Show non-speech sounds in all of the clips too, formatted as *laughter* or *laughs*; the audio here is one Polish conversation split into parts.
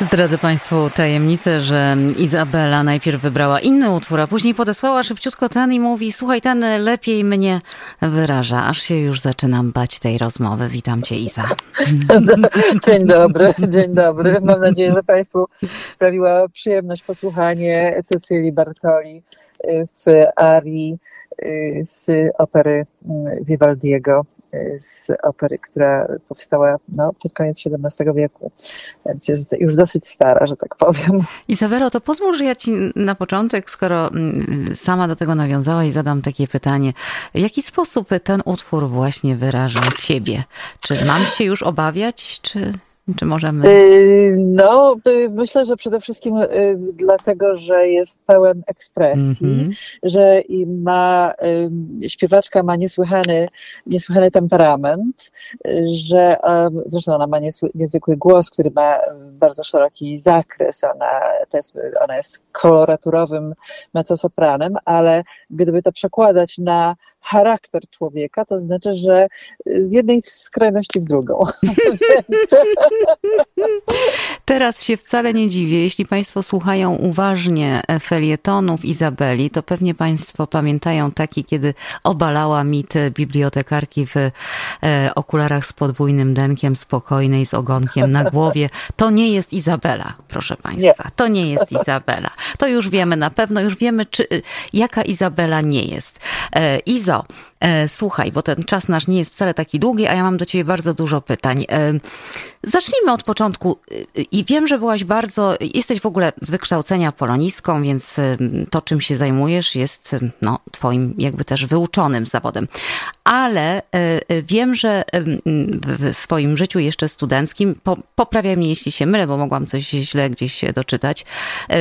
Zdradzę Państwu tajemnicę, że Izabela najpierw wybrała inny utwór, a później podesłała szybciutko ten i mówi: Słuchaj, ten lepiej mnie wyraża. Aż się już zaczynam bać tej rozmowy. Witam Cię, Iza. *laughs* Dzień dobry, dzień dobry. Mam nadzieję, że Państwu sprawiła przyjemność posłuchanie Cecylii Bartoli w arii z opery Vivaldiego z opery, która powstała no, pod koniec XVII wieku, więc jest już dosyć stara, że tak powiem. Izabelo, to pozwól, że ja ci na początek, skoro sama do tego nawiązałaś, zadam takie pytanie. W jaki sposób ten utwór właśnie wyraża ciebie? Czy mam się już obawiać, czy... Czy możemy? No, myślę, że przede wszystkim dlatego, że jest pełen ekspresji, mm -hmm. że ma śpiewaczka ma niesłychany, niesłychany temperament, że zresztą ona ma niezwykły głos, który ma bardzo szeroki zakres. Ona, to jest, ona jest koloraturowym mezzosopranem, ale gdyby to przekładać na charakter człowieka, to znaczy, że z jednej skrajności w drugą. *laughs* Więc... Teraz się wcale nie dziwię. Jeśli Państwo słuchają uważnie felietonów Izabeli, to pewnie Państwo pamiętają taki, kiedy obalała mit bibliotekarki w e, okularach z podwójnym denkiem, spokojnej, z ogonkiem na głowie. To nie jest Izabela, proszę Państwa. Nie. To nie jest Izabela. To już wiemy na pewno, już wiemy, czy, jaka Izabela nie jest. E, Izo, e, słuchaj, bo ten czas nasz nie jest wcale taki długi, a ja mam do Ciebie bardzo dużo pytań. E, zacznijmy od początku. I wiem, że byłaś bardzo, jesteś w ogóle z wykształcenia polonistką, więc to, czym się zajmujesz, jest no, Twoim jakby też wyuczonym zawodem. Ale wiem, że w swoim życiu jeszcze studenckim, poprawiaj mnie, jeśli się mylę, bo mogłam coś źle gdzieś doczytać,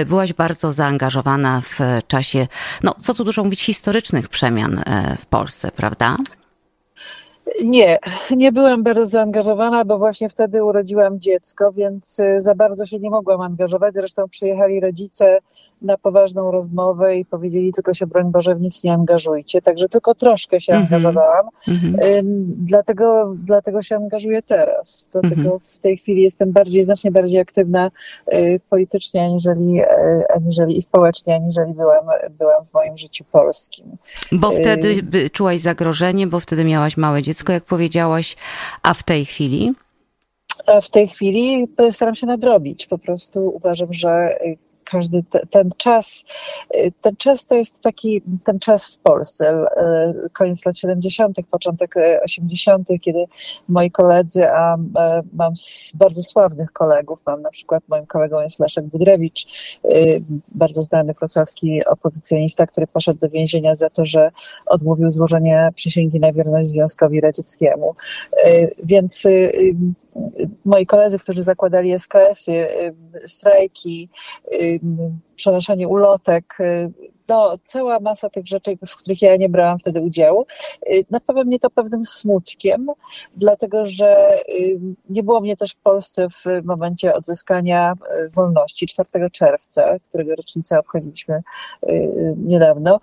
byłaś bardzo zaangażowana w czasie, no co tu dużo mówić, historycznych przemian w Polsce, prawda? Nie, nie byłem bardzo zaangażowana, bo właśnie wtedy urodziłam dziecko, więc za bardzo się nie mogłam angażować. Zresztą przyjechali rodzice na poważną rozmowę i powiedzieli tylko się, broń Boże, w nic nie angażujcie. Także tylko troszkę się mm-hmm. angażowałam. Mm-hmm. Dlatego, dlatego się angażuję teraz. Dlatego mm-hmm. w tej chwili jestem bardziej, znacznie bardziej aktywna y, politycznie aniżeli, y, aniżeli i społecznie, aniżeli byłam, byłam w moim życiu polskim. Bo wtedy czułaś zagrożenie, bo wtedy miałaś małe dziecko, jak powiedziałaś, a w tej chwili? A w tej chwili staram się nadrobić. Po prostu uważam, że każdy te, ten czas, y, ten czas to jest taki, ten czas w Polsce, y, koniec lat 70., początek 80., y, kiedy moi koledzy, a mam bardzo sławnych kolegów, mam na przykład moim kolegą jest Leszek Budrewicz, bardzo znany wrocławski opozycjonista, który poszedł do więzienia za to, że odmówił złożenia przysięgi na wierność Związkowi Radzieckiemu. Więc moi koledzy, którzy zakładali SKS-y, y, strajki, y, przenoszenie ulotek, y, no, cała masa tych rzeczy, w których ja nie brałam wtedy udziału, napawa mnie to pewnym smutkiem, dlatego że nie było mnie też w Polsce w momencie odzyskania wolności 4 czerwca, którego rocznicę obchodziliśmy niedawno.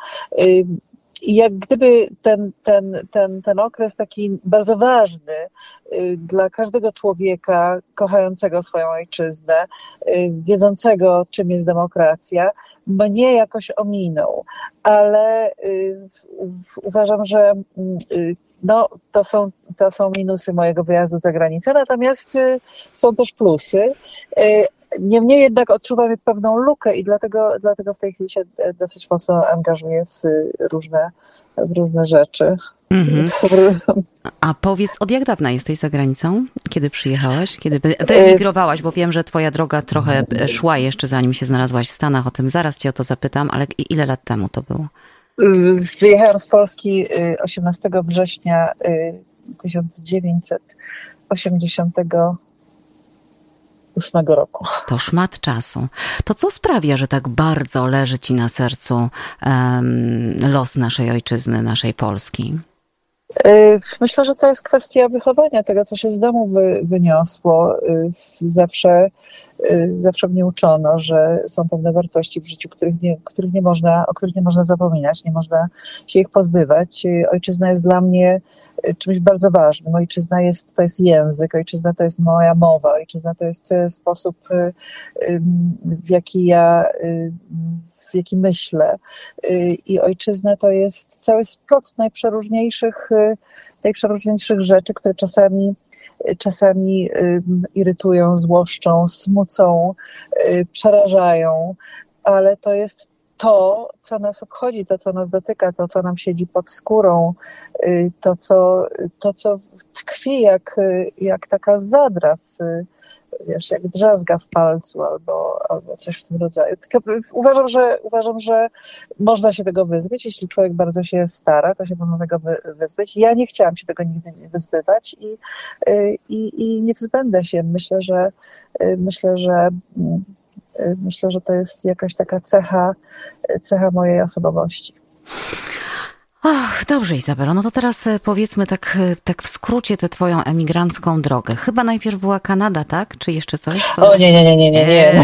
I jak gdyby ten, ten, ten, ten okres taki bardzo ważny y, dla każdego człowieka kochającego swoją ojczyznę, y, wiedzącego, czym jest demokracja, mnie jakoś ominął. Ale y, uważam, że no, to, są, to są minusy mojego wyjazdu za granicę, natomiast są też plusy. Niemniej jednak odczuwam pewną lukę i dlatego, dlatego w tej chwili się e, dosyć mocno angażuję w różne, w różne rzeczy. Mm-hmm. A powiedz, od jak dawna jesteś za granicą? Kiedy przyjechałaś? Kiedy wyemigrowałaś? Bo wiem, że twoja droga trochę szła jeszcze zanim się znalazłaś w Stanach. O tym zaraz cię o to zapytam, ale ile lat temu to było? Wyjechałam z Polski 18 y, września 1980 y, roku. To szmat czasu. To co sprawia, że tak bardzo leży ci na sercu um, los naszej ojczyzny, naszej Polski? Myślę, że to jest kwestia wychowania tego, co się z domu wy, wyniosło. Zawsze, zawsze mnie uczono, że są pewne wartości w życiu, których nie, których nie można, o których nie można zapominać, nie można się ich pozbywać. Ojczyzna jest dla mnie czymś bardzo ważnym. Ojczyzna jest, to jest język, ojczyzna to jest moja mowa, ojczyzna to jest sposób, w jaki ja w jaki myślę. I ojczyzna to jest cały splot najprzeróżniejszych, najprzeróżniejszych rzeczy, które czasami, czasami irytują, złoszczą, smucą, przerażają, ale to jest to, co nas obchodzi, to, co nas dotyka, to, co nam siedzi pod skórą, to, co, to, co tkwi jak, jak taka zadra w, wiesz, jak drzazga w palcu albo, albo coś w tym rodzaju. Tylko uważam, że, uważam, że można się tego wyzbyć. Jeśli człowiek bardzo się stara, to się można tego wyzbyć. Ja nie chciałam się tego nigdy wyzbywać i, i, i nie wyzbędę się. Myślę, że myślę, że myślę, że to jest jakaś taka cecha, cecha mojej osobowości. Och, dobrze Izabelo, no to teraz e, powiedzmy tak, e, tak w skrócie tę twoją emigrancką drogę. Chyba najpierw była Kanada, tak? Czy jeszcze coś? O nie, nie, nie, nie, nie. nie.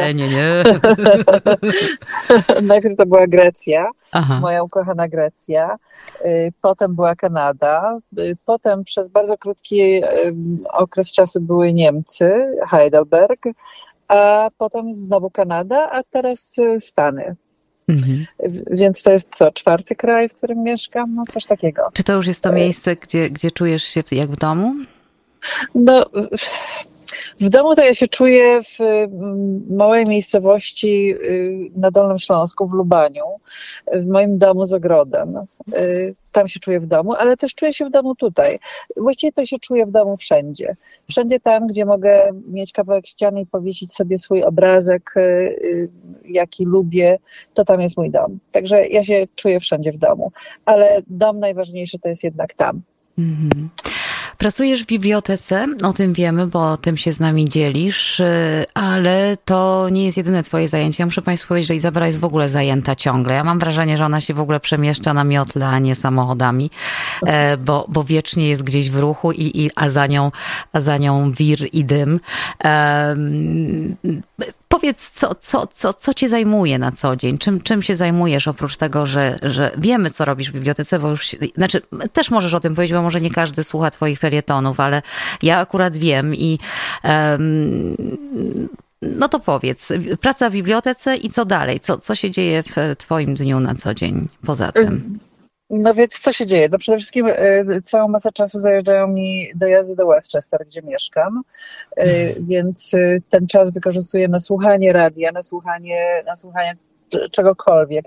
Eee, nie, nie. *laughs* najpierw to była Grecja, Aha. moja ukochana Grecja. Y, potem była Kanada. Y, potem przez bardzo krótki okres czasu były Niemcy, Heidelberg, a potem znowu Kanada, a teraz y, Stany. Mhm. Więc to jest co, czwarty kraj, w którym mieszkam? No coś takiego. Czy to już jest to miejsce, gdzie, gdzie czujesz się jak w domu? No, w domu to ja się czuję w mm, małej miejscowości y, na Dolnym Śląsku, w Lubaniu, w moim domu z ogrodem. Y, tam się czuję w domu, ale też czuję się w domu tutaj. Właściwie to się czuję w domu wszędzie. Wszędzie tam, gdzie mogę mieć kawałek ściany i powiesić sobie swój obrazek, y, jaki lubię, to tam jest mój dom. Także ja się czuję wszędzie w domu. Ale dom najważniejszy to jest jednak tam. Mm -hmm. Pracujesz w bibliotece, o tym wiemy, bo tym się z nami dzielisz, y, ale to nie jest jedyne twoje zajęcie. Ja muszę Państwu powiedzieć, że Izabela jest w ogóle zajęta ciągle. Ja mam wrażenie, że ona się w ogóle przemieszcza na miotle, a nie samochodami, e, bo, bo wiecznie jest gdzieś w ruchu, i, i, a, za nią, a za nią wir i dym. Powiedz, co, co, co, co cię zajmuje na co dzień? Czym, czym się zajmujesz oprócz tego, że, że wiemy, co robisz w bibliotece, bo już, znaczy, też możesz o tym powiedzieć, bo może nie każdy słucha twoich felietonów, ale ja akurat wiem i um, no to powiedz, praca w bibliotece i co dalej? Co, co się dzieje w twoim dniu na co dzień poza tym? No więc co się dzieje? No przede wszystkim y, całą masę czasu zajeżdżają mi dojazdy do Westchester, gdzie mieszkam, y, więc y, ten czas wykorzystuję na słuchanie radia, na słuchanie, na słuchanie czegokolwiek.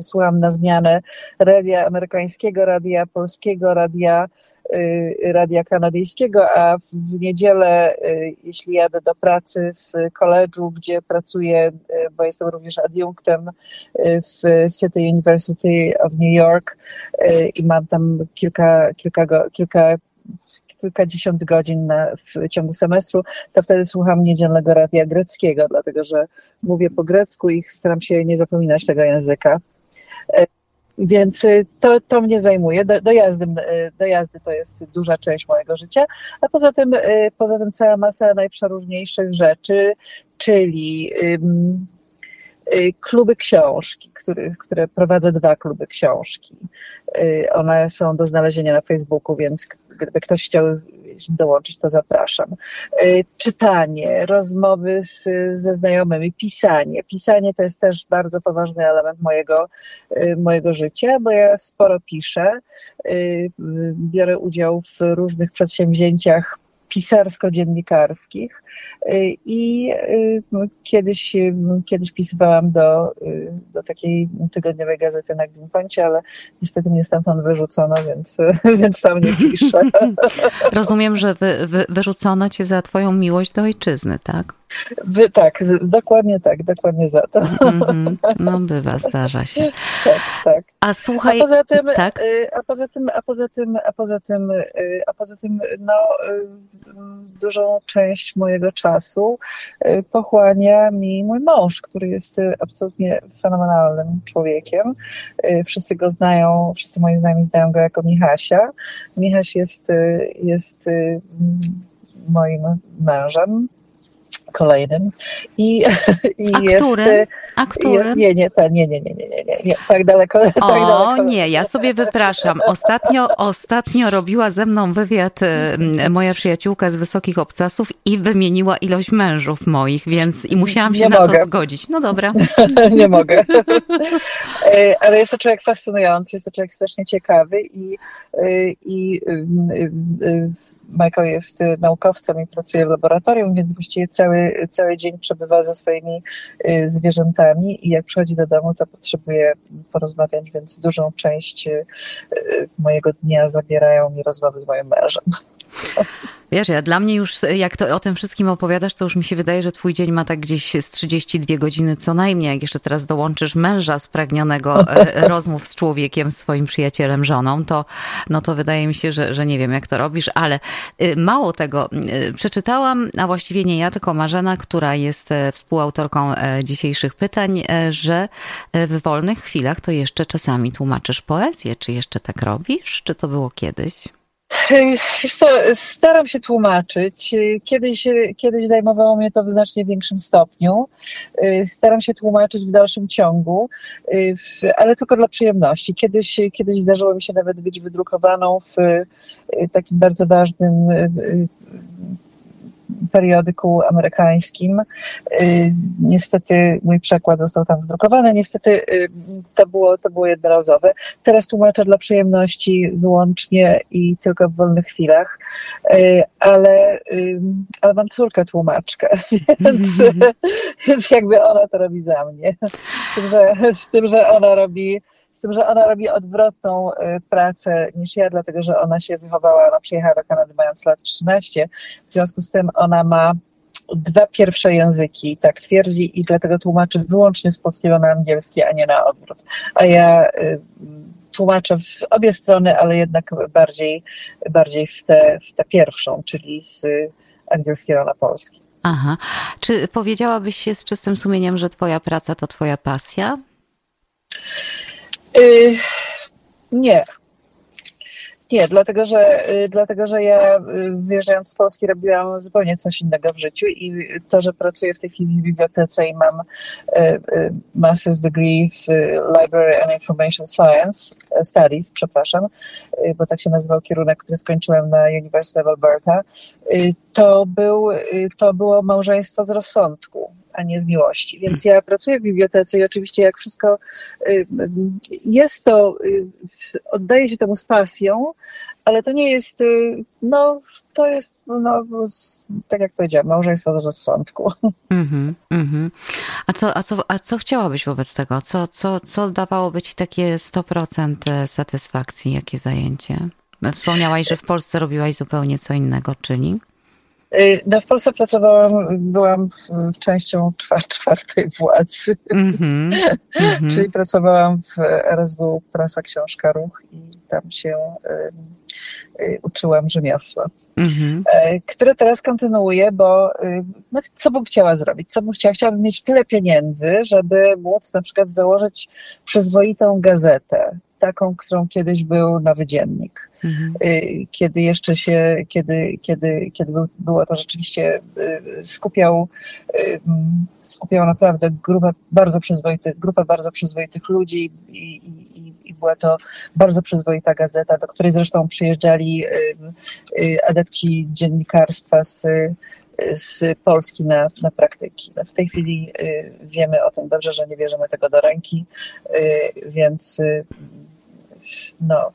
Słucham na zmianę radia amerykańskiego, radia polskiego, radia radia kanadyjskiego, a w niedzielę, y, jeśli jadę do pracy w koledżu, gdzie pracuję, y, bo jestem również adiunktem w City University of New York i mam tam kilka, kilka, kilka kilkadziesiąt godzin na, w ciągu semestru, to wtedy słucham niedzielnego radia greckiego, dlatego że mówię po grecku i staram się nie zapominać tego języka. Więc y, to, to mnie zajmuje. Do, dojazdy, y, dojazdy to jest duża część mojego życia, a poza tym, y, poza tym cała masa najprzeróżniejszych rzeczy, czyli kluby książki, który, które prowadzę dwa kluby książki. One są do znalezienia na Facebooku, więc gdyby ktoś chciał dołączyć, to zapraszam. Y, czytanie, rozmowy z, ze znajomymi, pisanie. Pisanie to jest też bardzo poważny element mojego, y, mojego życia, bo ja sporo piszę. Y, biorę udział w różnych przedsięwzięciach pisarsko-dziennikarskich i kiedyś, kiedyś pisywałam do, do takiej tygodniowej gazety na Gimponcie, ale niestety mnie stamtąd wyrzucono, więc, *laughs* więc tam nie piszę. *laughs* Rozumiem, że wy, wy, wyrzucono cię za twoją miłość do ojczyzny, tak? Wy, tak, z, dokładnie tak, dokładnie za to. Mm -hmm. No bywa, zdarza się. Tak, tak. A słuchaj, a poza tym, tak? a poza tym, a poza tym, a poza tym, a poza tym, no, dużą część mojego mojego czasu pochłania mi mój mąż, który jest absolutnie fenomenalnym człowiekiem. Wszyscy go znają, wszyscy moi znajomi znają go jako Michasia. Michaś jest, jest moim mężem kolejnym. I, *laughs* i A jest, którym? A którym? Nie, nie, ta, nie, nie, nie, nie, nie, nie, tak daleko. *laughs* O, tak daleko. nie, ja sobie wypraszam. Ostatnio, ostatnio robiła ze mną wywiad moja przyjaciółka z Wysokich Obcasów i wymieniła ilość mężów moich, więc i musiałam się nie na mogę. to zgodzić. No dobra. *laughs* nie mogę. E, ale jest to człowiek fascynujący, jest to człowiek strasznie ciekawy i, i, i Michael jest y, naukowcem i pracuje w laboratorium, więc właściwie cały, cały dzień przebywa ze swoimi y, zwierzętami i jak przychodzi do domu, to potrzebuje porozmawiać, więc dużą część y, mojego dnia zabierają mi rozmowy z moim mężem. *laughs* Wiesz, ja dla mnie już, jak to o tym wszystkim opowiadasz, to już mi się wydaje, że twój dzień ma tak gdzieś z 32 godziny co najmniej. Jak jeszcze teraz dołączysz męża spragnionego e, *laughs* rozmów z człowiekiem, swoim przyjacielem, żoną, to, no to wydaje mi się, że, że nie wiem, jak to robisz, ale y, mało tego, y, przeczytałam, a właściwie nie ja, tylko Marzena, która jest e, współautorką e, dzisiejszych pytań, że w wolnych chwilach to jeszcze czasami tłumaczysz poezję. Czy jeszcze tak robisz? Czy to było kiedyś? Wiesz co, staram się tłumaczyć. Kiedyś, kiedyś zajmowało mnie to w znacznie większym stopniu. Staram się tłumaczyć w dalszym ciągu, ale tylko dla przyjemności. Kiedyś, kiedyś zdarzyło mi się nawet być wydrukowaną w takim bardzo ważnym periodyku amerykańskim. Y, niestety mój przekład został tam wdrukowany, niestety y, to było, to było jednorazowe. Teraz tłumaczę dla przyjemności wyłącznie i tylko w wolnych chwilach, y, ale, ale mam córkę tłumaczkę, *laughs* więc, więc jakby ona to robi za mnie. Z tym, że, z tym, że ona robi z tym, że ona robi odwrotną y, pracę niż ja, dlatego że ona się wychowała, ona przyjechała do Kanady mając lat 13, w związku z tym ona ma dwa pierwsze języki, tak twierdzi, i dlatego tłumaczy wyłącznie z polskiego na angielski, a nie na odwrót. A ja y, tłumaczę w obie strony, ale jednak bardziej, bardziej w tę w tę pierwszą, czyli z angielskiego na polski. Aha. Czy powiedziałabyś się z czystym sumieniem, że Twoja praca to Twoja pasja? Y, nie. Nie, dlatego że, y, dlatego, że ja y, wyjeżdżając z Polski robiłam zupełnie coś innego w życiu i to, że pracuję w tej chwili w bibliotece i mam master's degree w Library and Information Science, Studies, przepraszam, bo tak się nazywał kierunek, który skończyłem na University of Alberta, to, był, to było małżeństwo z rozsądku a nie z miłości. Więc ja pracuję w bibliotece i oczywiście jak wszystko y, jest to, y, oddaję się temu z pasją, ale to nie jest, y, no to jest, no, tak jak powiedziałam, małżeństwo do rozsądku. Mm-hmm, mm-hmm. A, co, a, co, a co chciałabyś wobec tego? Co, co, co dawałoby ci takie 100% satysfakcji? Jakie zajęcie? Wspomniałaś, że w Polsce robiłaś zupełnie co innego, czyli? Y, no, w Polsce pracowałam, byłam częścią czwartej władzy, mm-hmm, mm-hmm. czyli pracowałam w RSW Prasa Książka Ruch i tam się y, y, uczyłam rzemiosła. Mm-hmm. które teraz kontynuuję, bo no, co bym chciała zrobić? Co bym chciała? Chciałabym mieć tyle pieniędzy, żeby móc na przykład założyć przyzwoitą gazetę, taką, którą kiedyś był Nowy Dziennik. Mhm. Y, kiedy jeszcze się, kiedy, kiedy, kiedy było to rzeczywiście y, skupiał, y, skupiał naprawdę grupę bardzo przyzwoitych, grupę bardzo przyzwoitych ludzi i, i, i była to bardzo przyzwoita gazeta, do której zresztą przyjeżdżali adepci dziennikarstwa z z Polski na, na praktyki. No w tej chwili wiemy o tym dobrze, że nie bierzemy tego do ręki, więc no,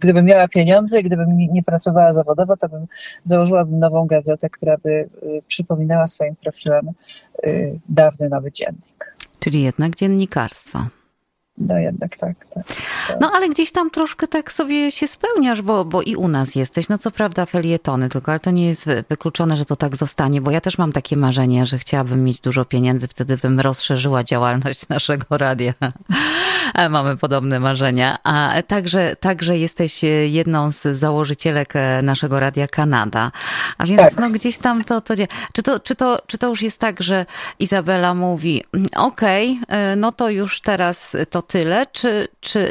gdybym miała pieniądze i gdybym nie pracowała zawodowo, to bym założyłabym nową gazetę, która by y, przypominała swoim profilem y, dawny nowy dziennik. Czyli jednak dziennikarstwo. No jednak tak, tak, tak, No ale gdzieś tam troszkę tak sobie się spełniasz, bo, bo i u nas jesteś. No co prawda felietony, tylko ale to nie jest wykluczone, że to tak zostanie, bo ja też mam takie marzenie, że chciałabym mieć dużo pieniędzy, wtedy bym rozszerzyła działalność *laughs* naszego radia. Mamy podobne marzenia. A także, także jesteś jedną z założycielek naszego Radia Kanada. A więc tak. no gdzieś tam to, to czy to, czy to, czy to już jest tak, że Izabela mówi, okej, okay, no to już teraz to tyle, czy, czy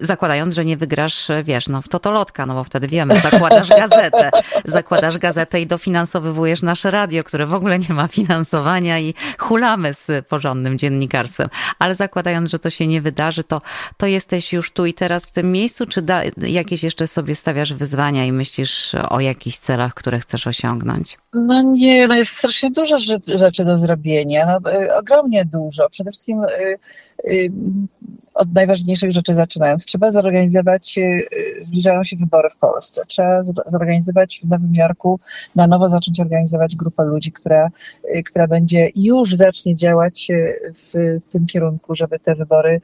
zakładając, że nie wygrasz, wiesz, no w totolotka, no bo wtedy wiemy, zakładasz gazetę, zakładasz gazetę i dofinansowywujesz nasze radio, które w ogóle nie ma finansowania i hulamy z porządnym dziennikarstwem. Ale zakładając, że to się nie wydarzy, to, to jesteś już tu i teraz w tym miejscu, czy da, jakieś jeszcze sobie stawiasz wyzwania i myślisz o jakichś celach, które chcesz osiągnąć? No nie, no jest strasznie dużo rzeczy do zrobienia, no, y, ogromnie dużo. Przede wszystkim y, od najważniejszych rzeczy zaczynając. Trzeba zorganizować, y, zbliżają się wybory w Polsce, trzeba zorganizować w Nowym Jorku, na nowo zacząć organizować grupę ludzi, która, y, która będzie już zacznie działać y, w tym kierunku, żeby te wybory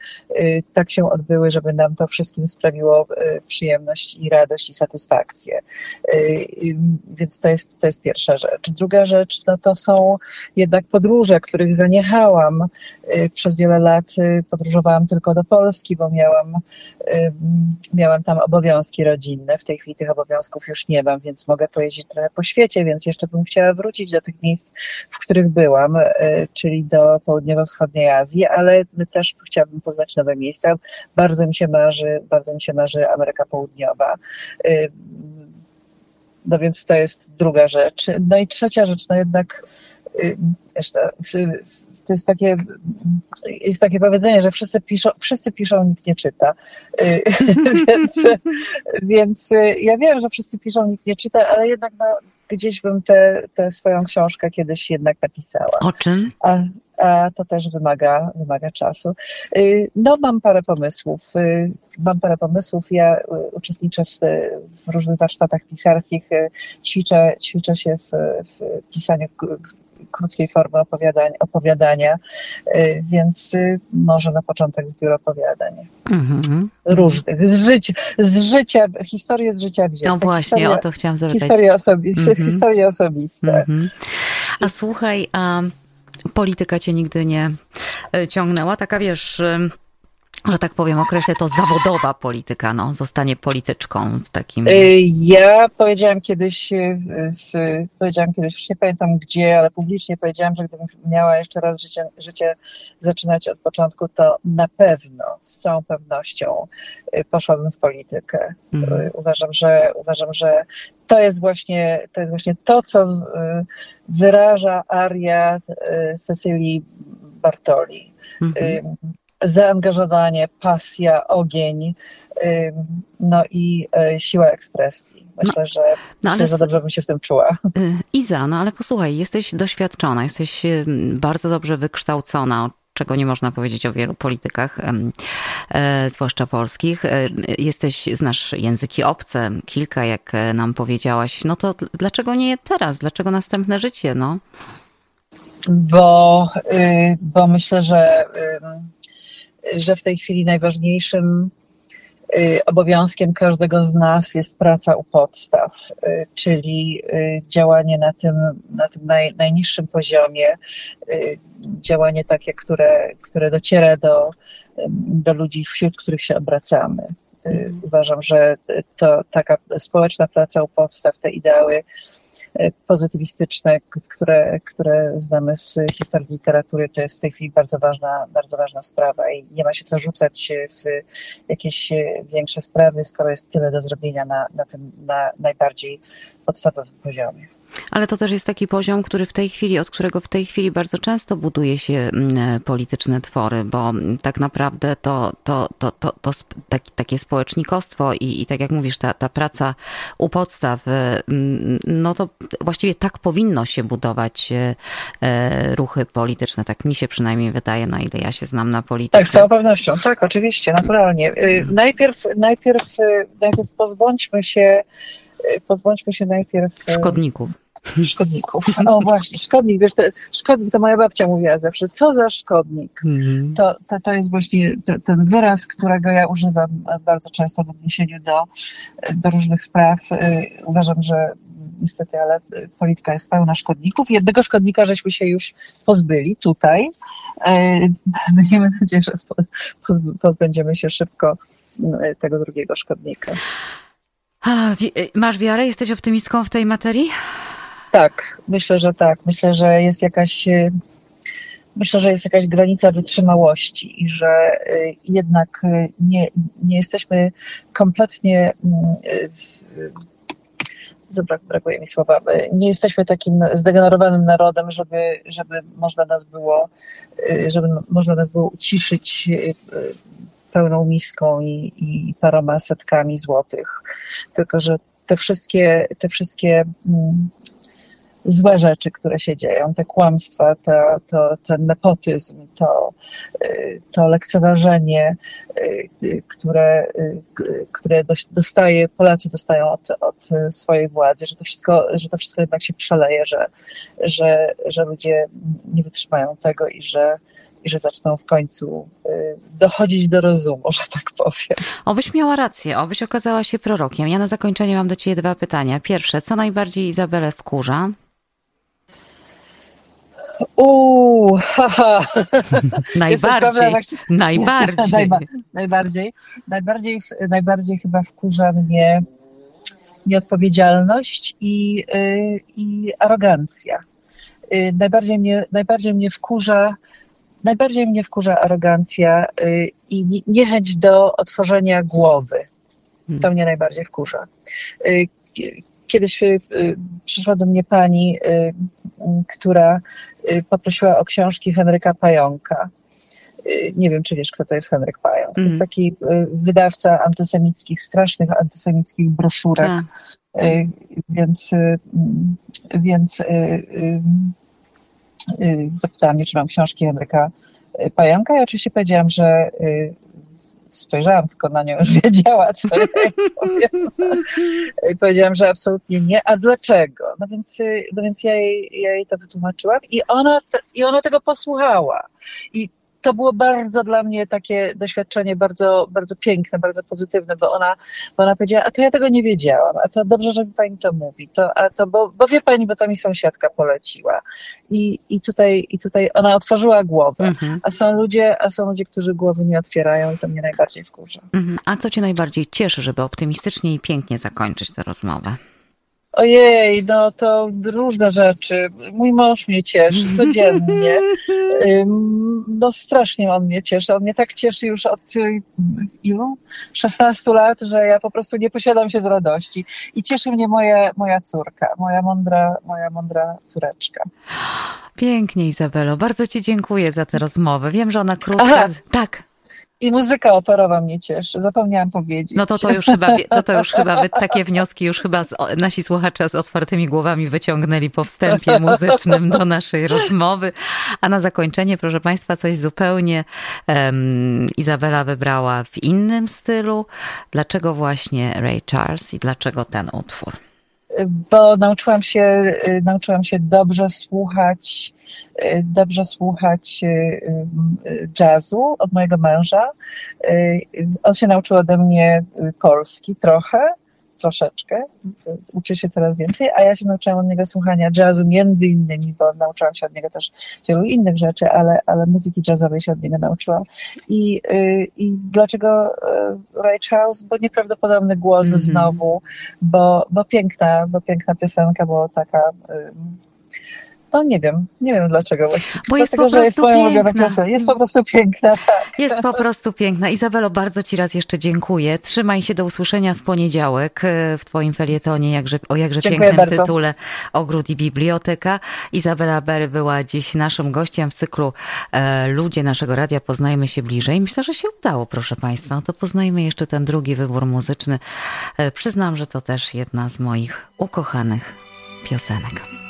tak się odbyły, żeby nam to wszystkim sprawiło przyjemność i radość i satysfakcję. Więc to jest, to jest pierwsza rzecz. Druga rzecz, no to są jednak podróże, których zaniechałam przez wiele lat. Podróżowałam tylko do Polski, bo miałam, miałam tam obowiązki rodzinne. W tej chwili tych obowiązków już nie mam, więc mogę pojeździć trochę po świecie, więc jeszcze bym chciała wrócić do tych miejsc, w których byłam, y, czyli do południowo-wschodniej Azji, ale też chciałabym poznać nowe miejsca. Bardzo mi się marzy, bardzo mi się marzy Ameryka Południowa. Y, no więc to jest druga rzecz. No i trzecia rzecz, no jednak y, wiesz, to, to, jest takie, jest takie powiedzenie, że wszyscy piszą, wszyscy piszą, nikt nie czyta. Y, *laughs* więc, więc ja wiem, że wszyscy piszą, nikt nie czyta, ale jednak no, gdzieś bym tę swoją książkę kiedyś jednak napisała. O czym? A, a to też wymaga, wymaga czasu. Y, no, mam parę pomysłów. Y, mam parę pomysłów. Ja uczestniczę w, w różnych warsztatach pisarskich, ćwiczę, ćwiczę się w, w pisaniu krótkiej formy opowiadania, opowiadania y, więc y, może na początek zbiór opowiadań. Mhm. Różnych, z życia, z życia, historie z życia gdzie. No właśnie, historie, o to chciałam zapytać. Historie, osobi *laughs* mhm. historie osobiste. Mhm. A słuchaj, a polityka cię nigdy nie e, ciągnęła? Taka wiesz że tak powiem, określę to zawodowa polityka, no, zostanie polityczką takim. Y, ja powiedziałam kiedyś, y, w, powiedziałam kiedyś, już nie pamiętam gdzie, ale publicznie powiedziałam, że gdybym miała jeszcze raz życie, życie zaczynać od początku, to na pewno, z całą pewnością y, poszłabym w politykę. Mhm. Uważam, że uważam, że to jest właśnie to, jest właśnie to co wyraża aria Cecylii Bartoli. Mhm zaangażowanie, pasja, ogień, no i e, siła ekspresji. Myślę, no, że, no, myślę, że dobrze bym się w tym czuła. Y, Iza, no ale posłuchaj, jesteś doświadczona, jesteś bardzo dobrze wykształcona, czego nie można powiedzieć o wielu politykach, e, zwłaszcza polskich. E, jesteś, znasz języki obce, kilka, jak nam powiedziałaś. No to dlaczego nie teraz? Dlaczego następne życie, no? Bo, y, bo myślę, że że w tej chwili najważniejszym y, obowiązkiem każdego z nas jest praca u podstaw, y, czyli y, działanie na tym, na tym naj, najniższym poziomie, działanie takie, które, które dociera do, do ludzi, wśród których się obracamy. Uważam, że to taka społeczna praca u podstaw, te ideały pozytywistyczne, które, które znamy z historii literatury, to jest w tej chwili bardzo ważna, bardzo ważna sprawa i nie ma się co rzucać w jakieś większe sprawy, skoro jest tyle do zrobienia na, na tym na najbardziej podstawowym poziomie. Ale to też jest taki poziom, który w tej chwili, od którego w tej chwili bardzo często buduje się mm, polityczne twory, bo tak naprawdę to, to, to, to, to taki, takie społecznikostwo i, i tak jak mówisz, ta, ta praca u podstaw, y, mm, no to właściwie tak powinno się budować y, ruchy polityczne. Tak mi się przynajmniej wydaje, na ile ja się znam na polityce. Tak, z całą pewnością. Tak, oczywiście, naturalnie. Najpierw, najpierw, najpierw pozbądźmy się pozbądźmy się najpierw... Szkodników. Szkodników. No właśnie, szkodnik, wiesz, to, szkodnik to moja babcia mówiła zawsze, co za szkodnik. Mm. To, to, to jest właśnie ten wyraz, którego ja używam bardzo często w odniesieniu do, do różnych spraw. Y, uważam, że niestety, ale polityka jest pełna szkodników. Jednego szkodnika żeśmy się już pozbyli tutaj. *laughs* Miejmy nadzieję, że pozbędziemy się szybko tego drugiego szkodnika. A, masz wiarę? Jesteś optymistką w tej materii? Tak, myślę, że tak. Myślę, że jest jakaś myślę, że jest jakaś granica wytrzymałości i że y, jednak y, nie, nie jesteśmy kompletnie mm, y, Zabrak, brakuje mi słowa. Nie jesteśmy takim zdegenerowanym narodem, żeby, żeby można nas było, żeby można nas było uciszyć pełną miską i, i paroma setkami złotych. Tylko, że te wszystkie, te wszystkie mm, złe rzeczy, które się dzieją, te kłamstwa, to, to, ten nepotyzm, to, y, to lekceważenie, y, które, y, które dostaje, Polacy dostają od, od swojej władzy, że to wszystko, że to wszystko jednak się przeleje, że, że, że ludzie nie wytrzymają tego i że, i że zaczną w końcu dochodzić do rozumu, że tak powiem. Obyś miała rację, obyś okazała się prorokiem. Ja na zakończenie mam do Ciebie dwa pytania. Pierwsze, co najbardziej Izabelę wkurza? Uuu, haha. *laughs* najbardziej, *laughs* najbardziej. *laughs* Najba, najbardziej. Najbardziej, najbardziej chyba wkurza mnie nieodpowiedzialność i, yy, i arogancja. Yy, najbardziej, mnie, najbardziej mnie wkurza najbardziej mnie wkurza arogancja yy, i niechęć do otworzenia głowy. To hmm. mnie najbardziej wkurza. Y, kiedyś y, przyszła do mnie pani, y, która Y, poprosiła o książki Henryka Pająka. Y, nie wiem, czy wiesz, kto to jest Henryk Pająk. To jest mhm. taki y, wydawca antysemickich, strasznych antysemickich broszurek. Tak. Więc, więc zapytała mnie, czy mam książki Henryka Pająka. Ja oczywiście powiedziałam, że spojrzałam tylko na nią, już *laughs* wiedziała, co ja. I powiedziałam, że absolutnie nie. A dlaczego? No więc, no więc ja, jej, ja jej to wytłumaczyłam i ona, i ona tego posłuchała. I to było bardzo dla mnie takie doświadczenie bardzo, bardzo piękne, bardzo pozytywne, bo ona, bo ona powiedziała, a to ja tego nie wiedziałam, a to dobrze, że mi pani to mówi, to, a to, bo, bo wie pani, bo to mi sąsiadka poleciła. I, i, tutaj, I tutaj ona otworzyła głowę, mhm. a są ludzie, a są ludzie, którzy głowy nie otwierają i to mnie najbardziej wkurza. Mhm. A co cię najbardziej cieszy, żeby optymistycznie i pięknie zakończyć tę rozmowę? Ojej, no to różne rzeczy. Mój mąż mnie cieszy codziennie. No strasznie on mnie cieszy. On mnie tak cieszy już od y, ilu? 16 lat, że ja po prostu nie posiadam się z radości. I cieszy mnie moja, moja córka, moja mądra, moja mądra córeczka. Pięknie, Izabelo. Bardzo Ci dziękuję za tę rozmowę. Wiem, że ona krótka. Aha. Tak. I muzyka operowa mnie cieszy, zapomniałam powiedzieć. No to to już chyba, to, to już chyba takie wnioski już chyba z, nasi słuchacze z otwartymi głowami wyciągnęli po wstępie muzycznym do naszej rozmowy. A na zakończenie, proszę Państwa, coś zupełnie um, Izabela wybrała w innym stylu. Dlaczego właśnie Ray Charles i dlaczego ten utwór? Bo nauczyłam się, y, nauczyłam się dobrze słuchać, y, dobrze słuchać y, jazzu od mojego męża. On się nauczył ode mnie polski trochę, troszeczkę, uczy się coraz więcej, a ja się nauczyłam od niego słuchania jazzu między innymi, bo nauczyłam się od niego też wielu innych rzeczy, ale, ale muzyki jazzowej się od niego nauczyłam. I, y, i dlaczego y, Ray Charles? Bo nieprawdopodobny głos mm -hmm. znowu, bo, bo piękna, bo piękna piosenka, bo taka y, no nie wiem, nie wiem dlaczego właściwie. Bo jest Dlatego, po prostu jest piękna. Jest po prostu piękna, *laughs* tak. Jest po prostu piękna. Izabelo, bardzo Ci raz jeszcze dziękuję. Trzymaj się do usłyszenia w poniedziałek e, w Twoim felietonie jakże, o jakże dziękuję pięknym bardzo. tytule Ogród i Biblioteka. Izabela Bery była dziś naszym gościem w cyklu e, Ludzie naszego radia Poznajmy się bliżej. Myślę, że się udało, proszę Państwa. No to poznajmy jeszcze ten drugi wybór muzyczny. E, przyznam, że to też jedna z moich ukochanych piosenek.